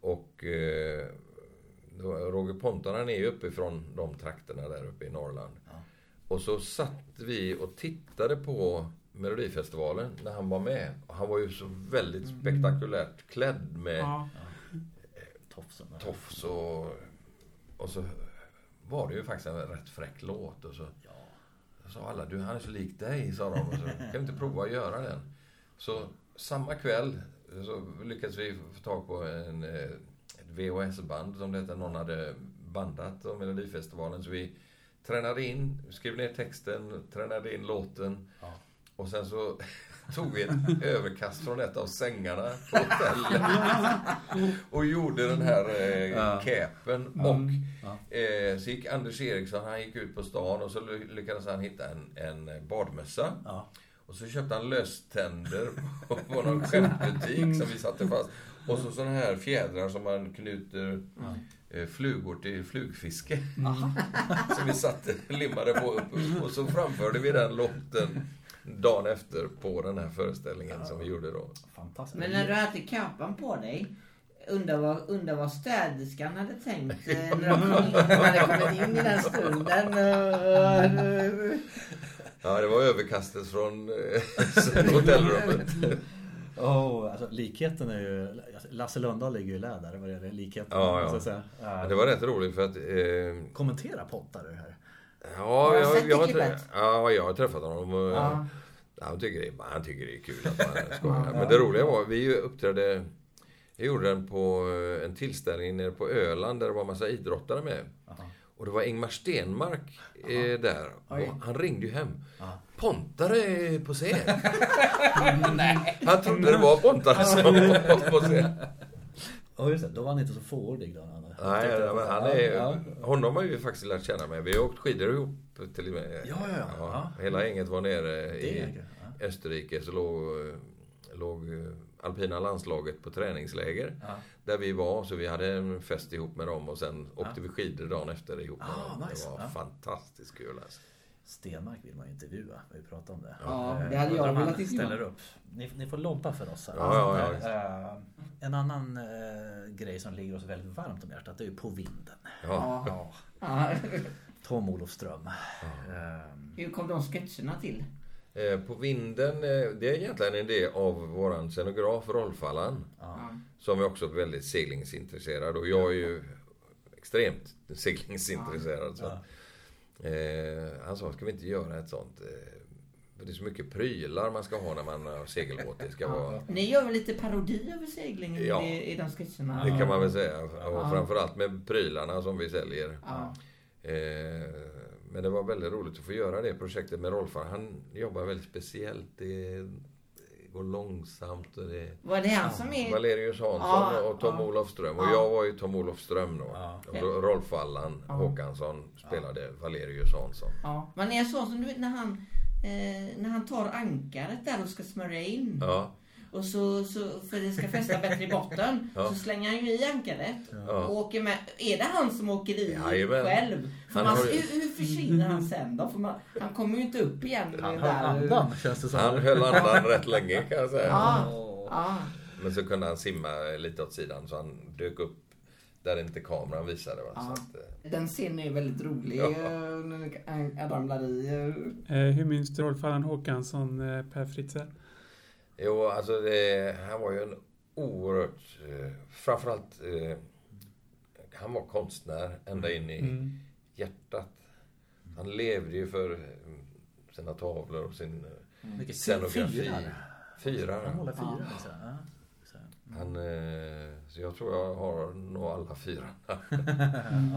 Och eh, då, Roger Pontanen är ju uppifrån de trakterna där uppe i Norrland. Ja. Och så satt vi och tittade på Melodifestivalen när han var med. Och han var ju så väldigt spektakulärt klädd med Ja. Där. tofs och... Och så var det ju faktiskt en rätt fräck låt. Och så Ja. sa alla, du han är så lik dig, sa de. Och så, kan vi inte prova att göra den? Så samma kväll så lyckades vi få tag på en, eh, ett VHS-band som det hette. Någon hade bandat om Melodifestivalen. Så vi tränade in, skrev ner texten, tränade in låten. Ja. Och sen så [LAUGHS] tog vi ett överkast från ett av sängarna på hotellet. [LAUGHS] och gjorde den här eh, Ja. capen. Och Ja. eh, så gick Anders Eriksson, han gick ut på stan och så ly- lyckades han hitta en, en badmössa. Och så köpte han löständer på, [LAUGHS] på någon skämtbutik som vi satte fast. Och så sådana här fjädrar som man knyter eh, flugor till flugfiske. [LAUGHS] Som vi satte, limmade på upp. Och så framförde vi den låten dagen efter på den här föreställningen som vi gjorde då. Fantastiskt. Men när du hade kappan på dig, undrar vad, undrar vad städerskan hade tänkt eh, när de hade kommit in i den stunden. Eh, Ja, det var överkastet från eh, [LAUGHS] hotellrummet. Oh, alltså, likheten är ju... alltså, Lasse Lundahl ligger ju i läder vad det gäller likheten. Ja, ja. Men det var rätt roligt för att... Eh, Kommentera Pottar du här. ja, Har jag jag, jag, har ja, jag har träffat honom. Och, Ja. Han, tycker det, han tycker det är kul att man [LAUGHS] skojar. Men det roliga var, vi uppträdde... Jag gjorde den på eh, en tillställning nere på Öland där det var en massa idrottare med. Och det var Ingmar Stenmark eh, där. Han ringde ju hem. Ja. Pontare på scen. [LAUGHS] Han trodde det var Pontare som var på scen. [LAUGHS] Ja just det, då var han inte så fåordig då. Han, Nej, tyckte- men han Ja, är, ja. honom har vi faktiskt lärt känna med. Vi har åkt skidor ihop till och med. Ja, ja, ja. Hela gänget var nere i ja. Österrike så låg, låg eh, alpina landslaget på träningsläger. Ja. Där vi var, så vi hade en fest ihop med dem och sen åkte vi skidor dagen efter ihop med Ah, dem. nice. Det var Ja. fantastiskt kul alltså. Stenmark vill man ju intervjua. Vi pratade om det. Ja, Eh, det hade jag om han velat ställer upp. Ni, ni får lobba för oss här. Ja, ja, ja. Eh, En annan eh, grej som ligger oss väldigt varmt om hjärtat det är ju På vinden. Ja. Ja. Ja. Tom Olof Ström. Eh, Hur kom de sketcherna till? Eh, På vinden, eh, det är egentligen en idé av våran scenograf Rolf Allan. Ja. Som är också väldigt seglingsintresserad och jag är ju extremt seglingsintresserad. Så. Eh, han sa, ska vi inte göra ett sånt? Eh, det är så mycket prylar man ska ha när man har segelbåt. Det ska vara... Ni gör väl lite parodi över seglingen Ja. i, i de sketcherna? Det kan man väl säga. Och Ja. framförallt med prylarna som vi säljer. Ja. Eh, men det var väldigt roligt att få göra det projektet med Rolf. Han jobbar väldigt speciellt. Det, går långsamt. Och det, Var det han som är... Valerius Hansson Ja, och Tom ja. Olof Ström. Och Ja. jag var ju Tom Olof Ström då. Ja. Och Rolf Allan Ja. Håkansson spelade Valerius Hansson. Ja. Men är så som du vet när han, eh, när han tar ankaret där och ska smörja in. Ja, Och så, så, för det ska fästa bättre i botten, Ja. så slänger han ju i ankaret. Ja. Och åker med. Är det han som åker i Jajamän. själv? För Han man, har ju- hur, hur försvinner han sen då? För man, han kommer ju inte upp igen. Han där. höll andan känns det som. han höll andan rätt länge kan jag säga. Åh. Ja. Men så kunde han simma lite åt sidan så han dök upp där inte kameran visade. Va? Så Ja. att, eh, Den scenen är väldigt rolig. Ja. eh, ramlar i. eh. Eh, hur minns du Rolf Allan Håkansson, eh, Per Fritzell? Jo, alltså det, han var ju en oerhört... Eh, framförallt... Eh, han var konstnär ända in i Mm. Hjärtat. Han levde ju för eh, sina tavlor och sin eh, Mycket scenografi. fyrar. Fyra. Han målar fyra. Ja. Ja. Så. Han, eh, så jag tror jag har nog alla fyra. [LAUGHS]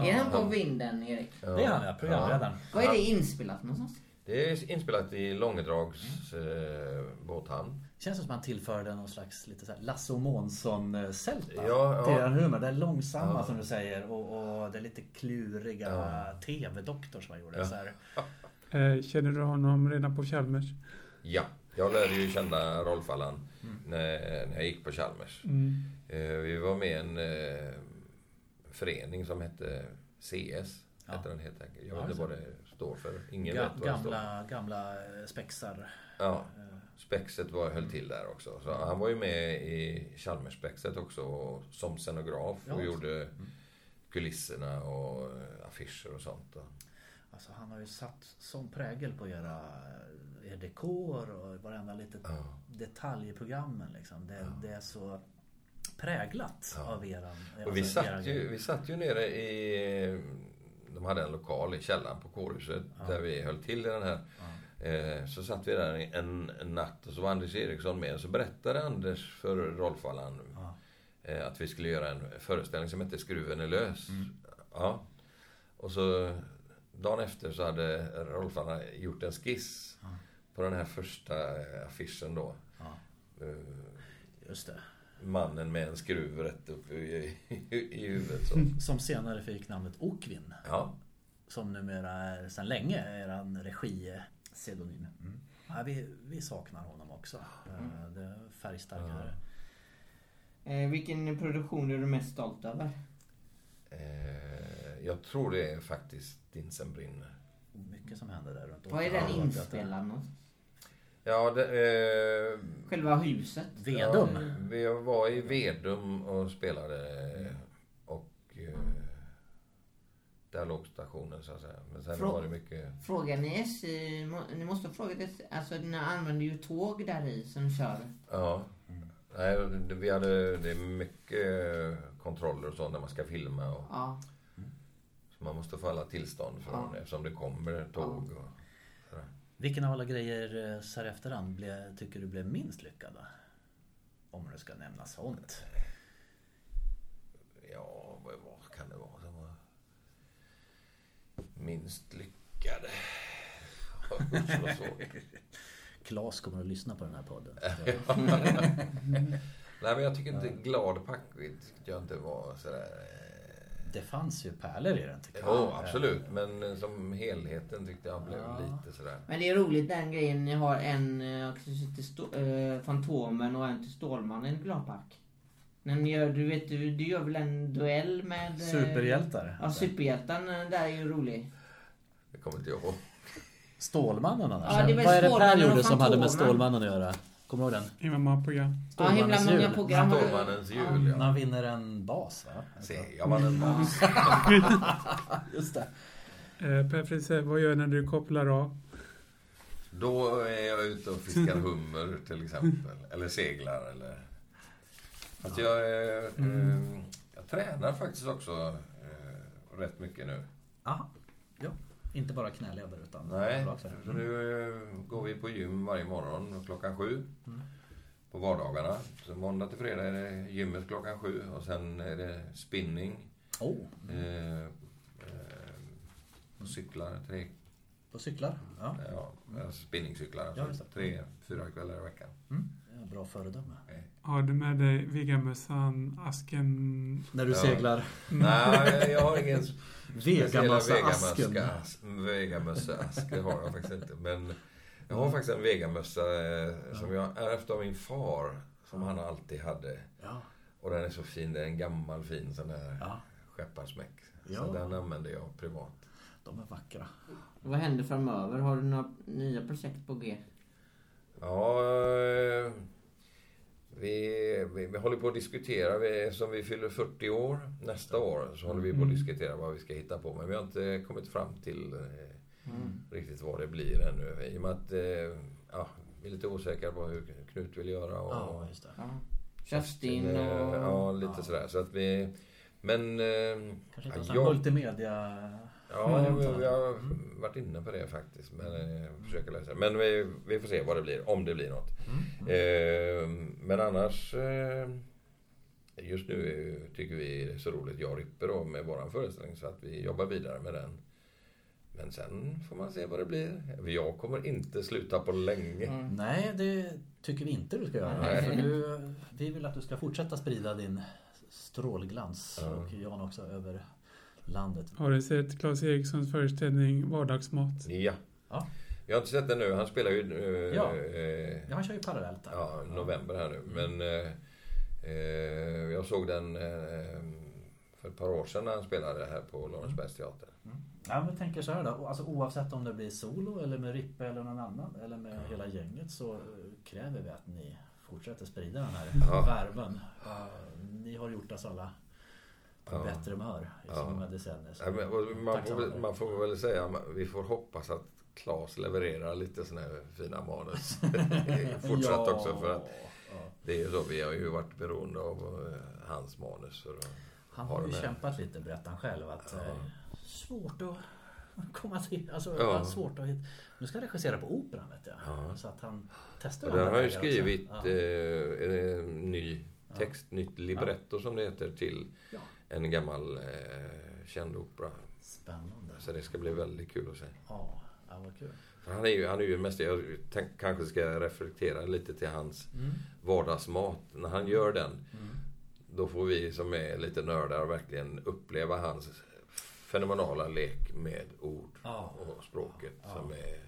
Är han på vinden, Erik? Ja. Det är han ja, programledaren. Var är det inspelat någonstans? Det är inspelat i Långedrags eh, båthamn. Känns som att man tillförde någon slags lite så här Lasse och Månsson-sälta Ja, ja. till den humor. Det är långsamma Ja. som du säger och, och det är lite kluriga Ja. TV-doktor som han gjorde. Ja. Så här. [LAUGHS] Eh, känner du honom redan på Chalmers? Ja, jag lärde ju känna Rolf Allan när, när jag gick på Chalmers. Mm. Eh, vi var med i en eh, förening som hette CS. Ja. Hette den helt enkelt. Jag Ja, vet inte vad det står för. Ingen Ga- vet vad det står gamla, gamla spexar. Ja, Spexet var, höll till där också. Så han var ju med i Chalmers-spexet också som scenograf och Ja. Mm. gjorde kulisserna och eh, affischer och sånt. Alltså han har ju satt sån prägel på era, er dekor och varenda litet Ja. detalj i programmen. Liksom. Det, det är så präglat Ja. av eran... Och vi alltså, era satt, ju, vi satt ju nere i... De hade en lokal i källaren på kårhuset där vi höll till i den här. Eh, så satt vi där en, en natt och så var Anders Eriksson med. Och så berättade Anders för Rolf Allan Ja. eh, att vi skulle göra en föreställning som hette Skruven är lös. Mm. Ja. Och så dagen efter så hade Rolf Allan gjort en skiss på den här första eh, affischen då. Ja, Eh, just det. mannen med en skruv rätt upp i, i, i huvudet. Så. [LAUGHS] Som senare fick namnet Okvin. Ja. Som numera är sedan länge är en regi-pseudonym. Mm. Ja, vi, vi saknar honom också. Eh, Det är färgstarkare. Eh, vilken produktion är du mest stolt över? Eh, jag tror det är faktiskt Dinsen brinner. Mycket som händer där runt Var är den inspelad någonstans? Ja, det, eh, Själva huset. Vedum. Ja, vi var i Vedum och spelade där låg stationen så att säga. Men sen Frå- var det mycket... Frågar ni SJ, ni måste ha frågat SJ, alltså ni använder ju tåg där i som kör. Ja. Nej, det, vi hade, det är mycket kontroller och så när man ska filma. Och, Ja. så man måste få alla tillstånd från Ja. eftersom det kommer tåg. Och, sådär. Vilken av alla grejer eh, så här efterhand ble, tycker du blev minst lyckad? Då? Om du ska nämna sånt. Ja, vad, vad kan det vara som var minst lyckade? [LAUGHS] Klas kommer att lyssna på den här podden. [LAUGHS] Nej, men jag tycker inte Glad Packvidd tyckte jag inte var sådär... eh, Det fanns ju pärlor i den tycker Jo, jag. absolut. Men som helheten tyckte jag blev Ja. lite sådär... Men det är roligt den grejen, ni har en eh, till eh, Fantomen och en till Stålmannen i Gladpack. När ni gör, du vet, du, du gör väl en duell med... eh, Superhjältar. Ja, superhjälten eh, där är ju rolig. Det kommer inte jag ihåg. Stålmannen annars? Ja, det Vad är det Per gjorde som hade med. Stålmannen att göra? Kommer du ihåg den? Himla många program. Ja, himla Stålmannens många jul. program. Stålmannens jul, När ja. han vinner en bas va? Se, jag vann en bas. [LAUGHS] Just det. Eh, per Friese, vad gör du när du kopplar av? Då är jag ute och fiskar hummer till exempel. Eller seglar eller... Fast jag, eh, eh, jag tränar faktiskt också eh, rätt mycket nu. Aha. Ja. Inte bara knäleder utan Nej, så nu eh, går vi på gym varje morgon klockan sju. På vardagarna. Så måndag till fredag är det gymmet klockan sju och sen är det spinning. Oh, Eh, eh, och cyklar tre, på cyklar? Ja. ja, alltså spinningcyklar. Ja, Alltså, det. tre, fyra kvällar i veckan. Mm. Ja, bra föredöme. Har du med dig Vegamössan, asken? När du Ja. seglar Nej, jag har ingen Vegamössa-asken. Vegamössa-ask, det har jag faktiskt inte. Men jag har faktiskt en vegamössa eh, som jag ärvt av min far. Som han alltid hade. Ja. Och den är så fin. Det är en gammal fin sån där ja, skepparsmäck. Ja. Så den använder jag privat. de är vackra. Vad händer framöver? Har du några nya projekt på G? Ja, eh, vi, vi, vi håller på att diskutera. Vi, som vi fyller 40 år nästa år så håller vi på att diskutera vad vi ska hitta på. Men vi har inte kommit fram till eh, riktigt vad det blir ännu. I och med att eh, ja, vi är lite osäkra på hur Knut vill göra. Och, Ja, just det. Ja. Kerstin och... Eh, Ja, lite Ja. sådär. Så att vi... Men... eh, Kanske inte ja, en sån jag- multimedia... Ja, Mm. vi, vi har varit inne på det faktiskt. Men, eh, försöker läsa. men vi, vi får se vad det blir, om det blir något. Eh, men annars... Eh, just nu tycker vi det är så roligt, jag och Rippe då, med våran föreställning. Så att vi jobbar vidare med den. Men sen får man se vad det blir. Jag kommer inte sluta på länge. Mm. Nej, det tycker vi inte du ska göra. Du, vi vill att du ska fortsätta sprida din strålglans Ja. och Jan också över landet. Har du sett Claes Erikssons föreställning Vardagsmat? Ja. Ja. Jag har inte sett den nu. Han spelar ju... Eh, Ja. eh, Ja, han kör ju parallellt där. Ja, november här nu. Men eh, eh, jag såg den eh, för ett par år sedan när han spelade här på Lorensbergsteatern. Ja, men jag tänker så här då. Alltså, oavsett om det blir solo eller med Rippe eller någon annan eller med hela gänget så eh, kräver vi att ni fortsätter sprida den här Ja. värmen. Ja, ni har gjort oss alla Ja. bättre humör i Ja. så många decennier. Så och man, får, man får väl säga vi får hoppas att Claes levererar lite såna här fina manus [LAUGHS] [LAUGHS] fortsatt Ja, också. För att ja. det är ju så, vi har ju varit beroende av eh, hans manus. För att Han ha har ju kämpat lite berättar han själv att Ja. eh, svårt att [LAUGHS] komma till. Alltså Ja. ja. svårt att hitta. Nu ska han regissera på operan vet jag. Ja. Så att han testar Och den har ju vägar också. skrivit Ja. eh, ny text, nytt libretto som det heter, till Ja. En gammal eh, känd opera. Spännande. Så det ska bli väldigt kul att se. Ja, ja vad kul. För han är ju, han är ju mest, jag tänk, kanske ska reflektera lite till hans Mm. vardagsmat. När han gör den, då får vi som är lite nördar verkligen uppleva hans fenomenala lek med ord Ja. och språket Ja. som är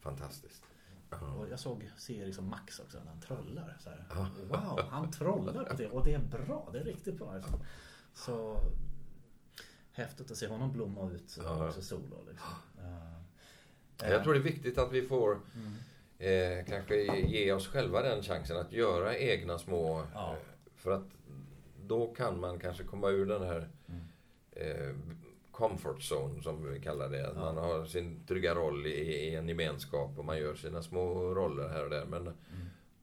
fantastiskt. Och jag såg se Eriksson Max också när han trollar. Så här. Wow, han trollar på det. Och det är bra. Det är riktigt bra. Så häftigt att se honom blomma ut Ja. också solo. Liksom. Ja. Jag tror det är viktigt att vi får eh, kanske ge oss själva den chansen att göra egna små... Ja. Eh, för att då kan man kanske komma ur den här eh, comfort zone som vi kallar det. Att Man har sin trygga roll i, i en gemenskap och man gör sina små roller här och där. Men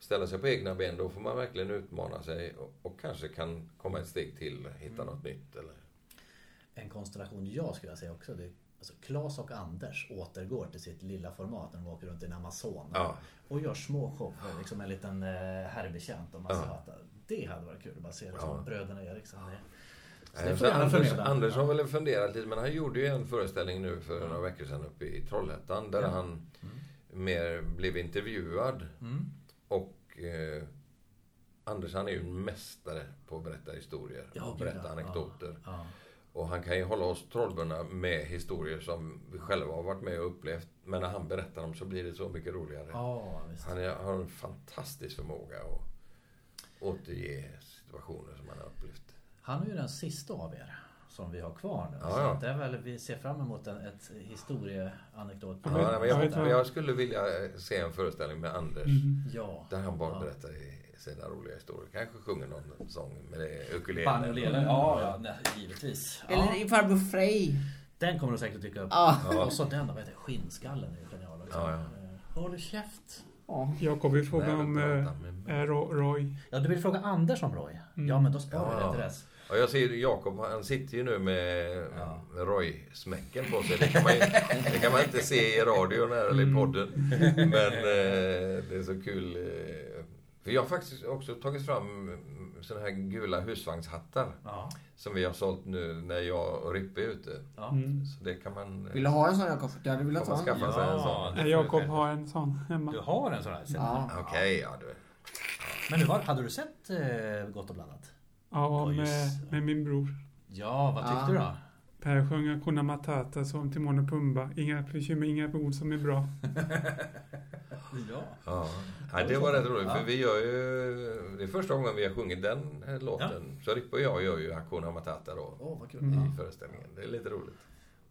ställa sig på egna ben, då får man verkligen utmana sig och, och kanske kan komma ett steg till, hitta något nytt. Eller... En konstellation jag skulle säga också. Det är, alltså Klas och Anders återgår till sitt lilla format när de åker runt i en Amazon. Ja. Och gör små shower. Liksom en liten eh, herrbetjänt och massa hattar. Det hade varit kul att bara se det som bröderna Eriksson. Det, så det får gärna Anders, förmedla. Anders har väl funderat lite, men han gjorde ju en föreställning nu för några veckor sedan uppe i Trollhättan där han mer blev intervjuad. Mm. Och eh, Anders han är ju en mästare på att berätta historier Ja, och berätta ja. anekdoter. Ja. Och han kan ju hålla oss trollbundna med historier som vi själva har varit med och upplevt. Men när han berättar dem så blir det så mycket roligare. Han är, har en fantastisk förmåga att återge situationer som han har upplevt. Han är ju den sista av er som vi har kvar nu. Ja, så ja. att det är väl, vi ser fram emot en, ett historieanekdot. Ja, men jag jag, jag skulle vilja se en föreställning med Anders. Ja. Där han bara ja. berättar sina roliga historier. Kanske sjunger någon sång med det ukulele. Banjolele. Ja, ja, nej, givetvis. Ja. Eller i farbror Frej. Den kommer nog säkert att dyka upp. Ja. Och så den då, vad heter? Skinnskallen är ju genial också. Ja, ja. Eh, Håll käft. Ja. Jakob vill fråga Nej, om eh, Ro- Roy. Ja, du vill fråga Anders om Roy? Mm. Ja, men då sparar vi Ja. det till dess. Ja, jag ser Jakob, han sitter ju nu med Ja. med Roy-smäcken på sig. Det kan, man, det kan man inte se i radion här, eller i podden. Men eh, det är så kul. Eh, för jag har faktiskt också tagit fram såna här gula husvagnshattar. Ja. Som vi har sålt nu när jag och Rippe är ute. Ja. Mm. Så det kan man... Vill du ha en sån Jakob? Du hade velat ha en. skaffa sig en sån. Jakob har en sån hemma. Du har en sån här? Ja. Okej, ja du. Men nu var, hade du sett eh, Gott och blandat? Ja, med, just- med min bror. Ja, vad tyckte Ja. du då? Per sjöng Hakuna Matata som Timon och Pumba. Inga bekymmer, inga ord som är bra. [LAUGHS] Ja. Ja. ja, det var rätt roligt Ja. för vi gör ju... Det är första gången vi har sjungit den här låten. Så Rippe och jag gör ju Hakuna Matata då. Åh, vad kul. Mm. I föreställningen. Det är lite roligt.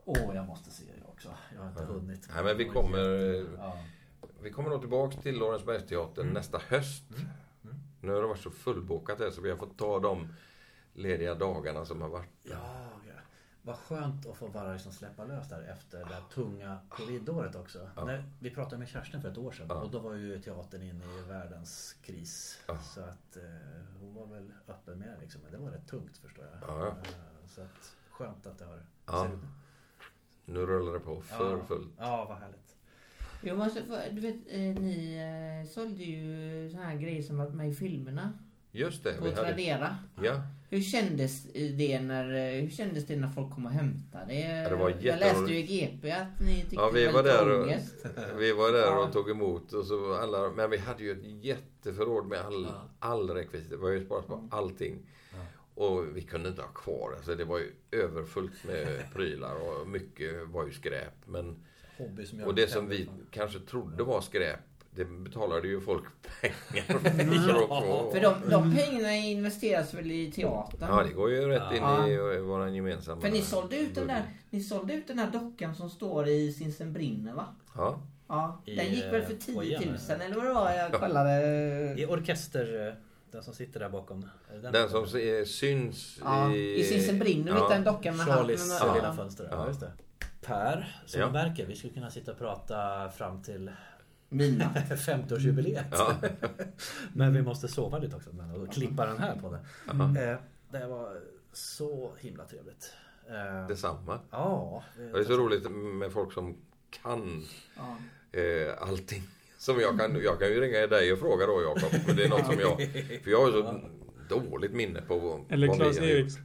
Åh, jag måste se det också. Jag har inte hunnit. Nej, men vi kommer... Ja. Vi kommer nog tillbaks till Lorensbergsteatern nästa höst. Nu har det varit så fullbokat här så vi har fått ta de lediga dagarna som har varit. Ja, ja. Vad skönt att få bara liksom släppa lös där efter det här tunga covidåret också. Ja. När vi pratade med Kerstin för ett år sedan Ja. och då var ju teatern inne i världens kris. Ja. Så att eh, hon var väl öppen med det liksom. Men det var rätt tungt förstår jag. Ja, ja. Eh, Så att skönt att det har. Nu rullar det på för fullt. Ja, vad härligt. Jag måste få, du vet, eh, ni eh, sålde ju såna här grejer som var med i filmerna. Just det. På Vi hade, Tradera. ja, Hur kändes det när, eh, hur kändes det när folk kom och hämtade det? Var Jag läste ju i. GP att ni tyckte Ja, vi det var lite där och- vi var där Ja. och tog emot. Och så alla, men vi hade ju ett jätteförråd med all, Ja. all rekvisit. Det var ju sparat på allting. Och vi kunde inte ha kvar. Alltså det var ju överfullt med prylar och mycket var ju skräp. Men Hobby som jag Och det som vi kanske trodde var skräp, det betalade ju folk [LAUGHS] pengar för att få. För de, de pengarna investeras väl i teatern? Ja, det går ju rätt Ja. in i vår gemensamma... För ni sålde ut den där, ni sålde ut den där dockan som står i Sinsen brinner va? Ja, Ja, I, den gick väl för eh, 10 000 foajén, eller vad det var jag kollade. I orkester, eh, den som sitter där bakom. det den som se- syns Ja, i... i Sinsen brinner, ja. vet den dockan med Charlies med- lilla fönster. Ja. Ja. just det. Per, som Ja. märker, vi skulle kunna sitta och prata fram till Mina. 50-årsjubileet. [LAUGHS] Ja. [LAUGHS] Men vi måste sova lite också men, och klippa den här på det. Aha. Eh, det var så himla trevligt. Eh, Detsamma. Ja. Och det är så roligt med folk som kan Ja. eh, allting. Som jag kan, jag kan ju ringa dig och fråga då Jakob. Men det är något som jag... För jag har ju så [LAUGHS] dåligt minne på Eller vad Claes vi har gjort. Eriksson.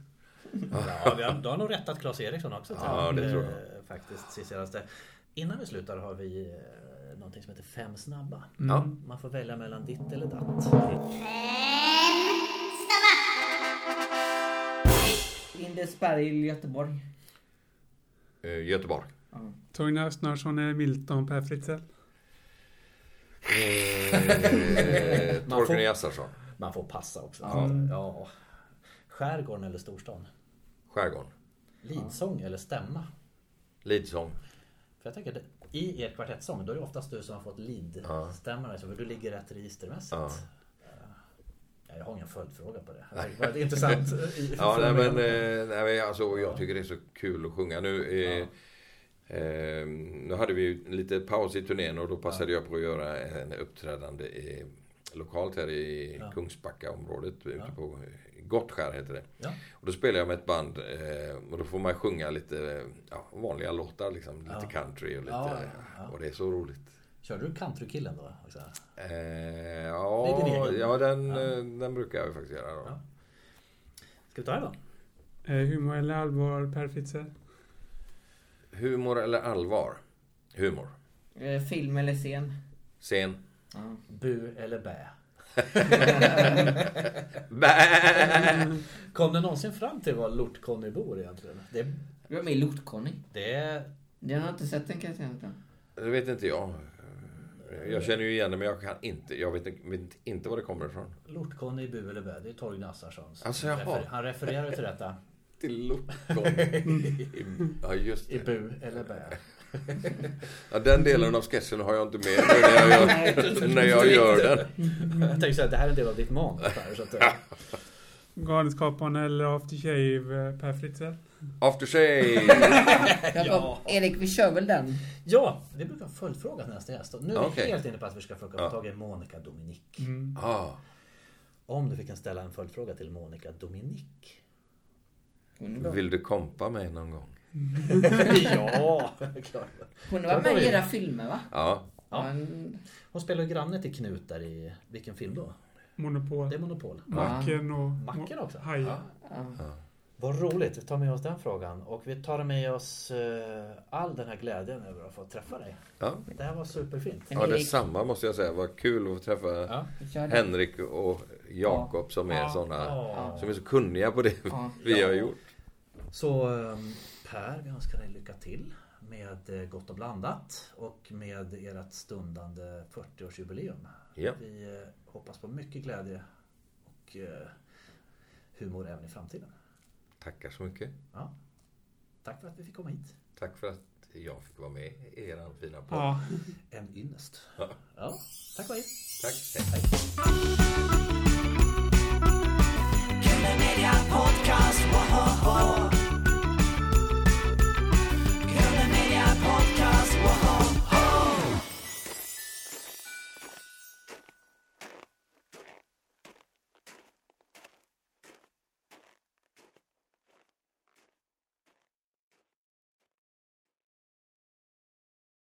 Ja, vi har, du har nog rättat Claes Eriksson också. Ja, det tror jag. Faktiskt, sist senaste. Innan vi slutar har vi eh, någonting som heter Fem snabba. Ja. Man får välja mellan ditt eller datt. Lindesberg, Göteborg. Eh, Göteborg. Torgny Östnarsson är Milton Per Fritzell. Eh, [LAUGHS] Man får- Torgny Assarsson. Man får passa också. Ja. Skärgården eller storstan? Skärgården. Lidsång eller stämma? Lidsång. För jag tänker, i er kvartettsång, då är det oftast du som har fått Ja. lead-stämmorna. För du ligger rätt registermässigt. Ja. Ja, Jag har ingen följdfråga på det. Det är intressant. [LAUGHS] Ja, nej, men, eh, nej, men alltså, jag tycker det är så kul att sjunga. Nu, eh, eh, nu hade vi lite paus i turnén och då passade jag på att göra en uppträdande i, lokalt här i Ja. Kungsbackaområdet. Ute Ja. på Gottskär heter det. Ja. Och då spelar jag med ett band och och då får man sjunga lite ja, vanliga låtar. Liksom, lite Ja. country och lite... Ja, ja. Och det är så roligt. Körde du countrykillen då? Också? Eh, ja, ja, den, Ja. eh, den brukar jag faktiskt göra. Då. Ja. Ska vi ta det då? Eh, humor eller allvar, Per Fritzl? Humor eller allvar? Humor. Eh, Film eller scen? Scen. Ja. Bu eller bä? [LAUGHS] Bä! Kom det någonsin fram till var Lort-Conny bor egentligen? Det, Du med i Lort-Conny. det är... Jag har inte sett den kan jag säga. inte. Det vet inte jag. Jag känner ju igen det men jag kan inte. Jag vet, vet inte var det kommer ifrån. Lort-Conny i Bu eller bä. Det är Torgny Assarssons. Alltså, jaha. Refer- Han refererar till detta. Till Lotton. [LAUGHS] Ja just I det. Bu eller bä. Ja, den delen av sketchen har jag inte med nu när jag gör, när jag gör den. Jag tänkte säga att det här är en del av ditt manus här. Så att, [LAUGHS] Galenskaparna eller After Shave, eh, Per Fritzl? After shave. [LAUGHS] Ja. Erik, vi kör väl den? ja, vi brukar ha följdfråga till nästa gäst. Nu är vi Okej. helt inne på att vi ska försöka få tag i Monica Dominic. Mm. Ah, Om du fick en ställa en följdfråga till Monica var, vill du kompa mig någon gång? [LAUGHS] ja, klart. hon var med i era filmer va? Ja. Ja. Men, Hon spelar ju granne till Knut där i... Vilken film då? Monopol. Det är Monopol. Macken och... Macken också? Hajen. Ja. ja. Vad roligt, vi tar med oss den frågan. Och vi tar med oss eh, all den här glädjen över att få träffa dig. Ja, Det här var superfint. Ja detsamma måste jag säga. Vad kul att träffa Ja. Henrik och Jakob som är Ja. såna Ja. som är så kunniga på det Ja. vi har Ja. gjort. Så eh, Per, vi önskar dig lycka till med eh, Gott och blandat och med ert stundande 40-årsjubileum. Ja. Vi eh, hoppas på mycket glädje och eh, humor även i framtiden. Tackar så mycket. Ja. Tack för att vi fick komma hit. Tack för att jag fick vara med i er fina podd. Ja. En ynnest. Ja. ja. Tack och hej. Tack. Hej. hej. Podcast,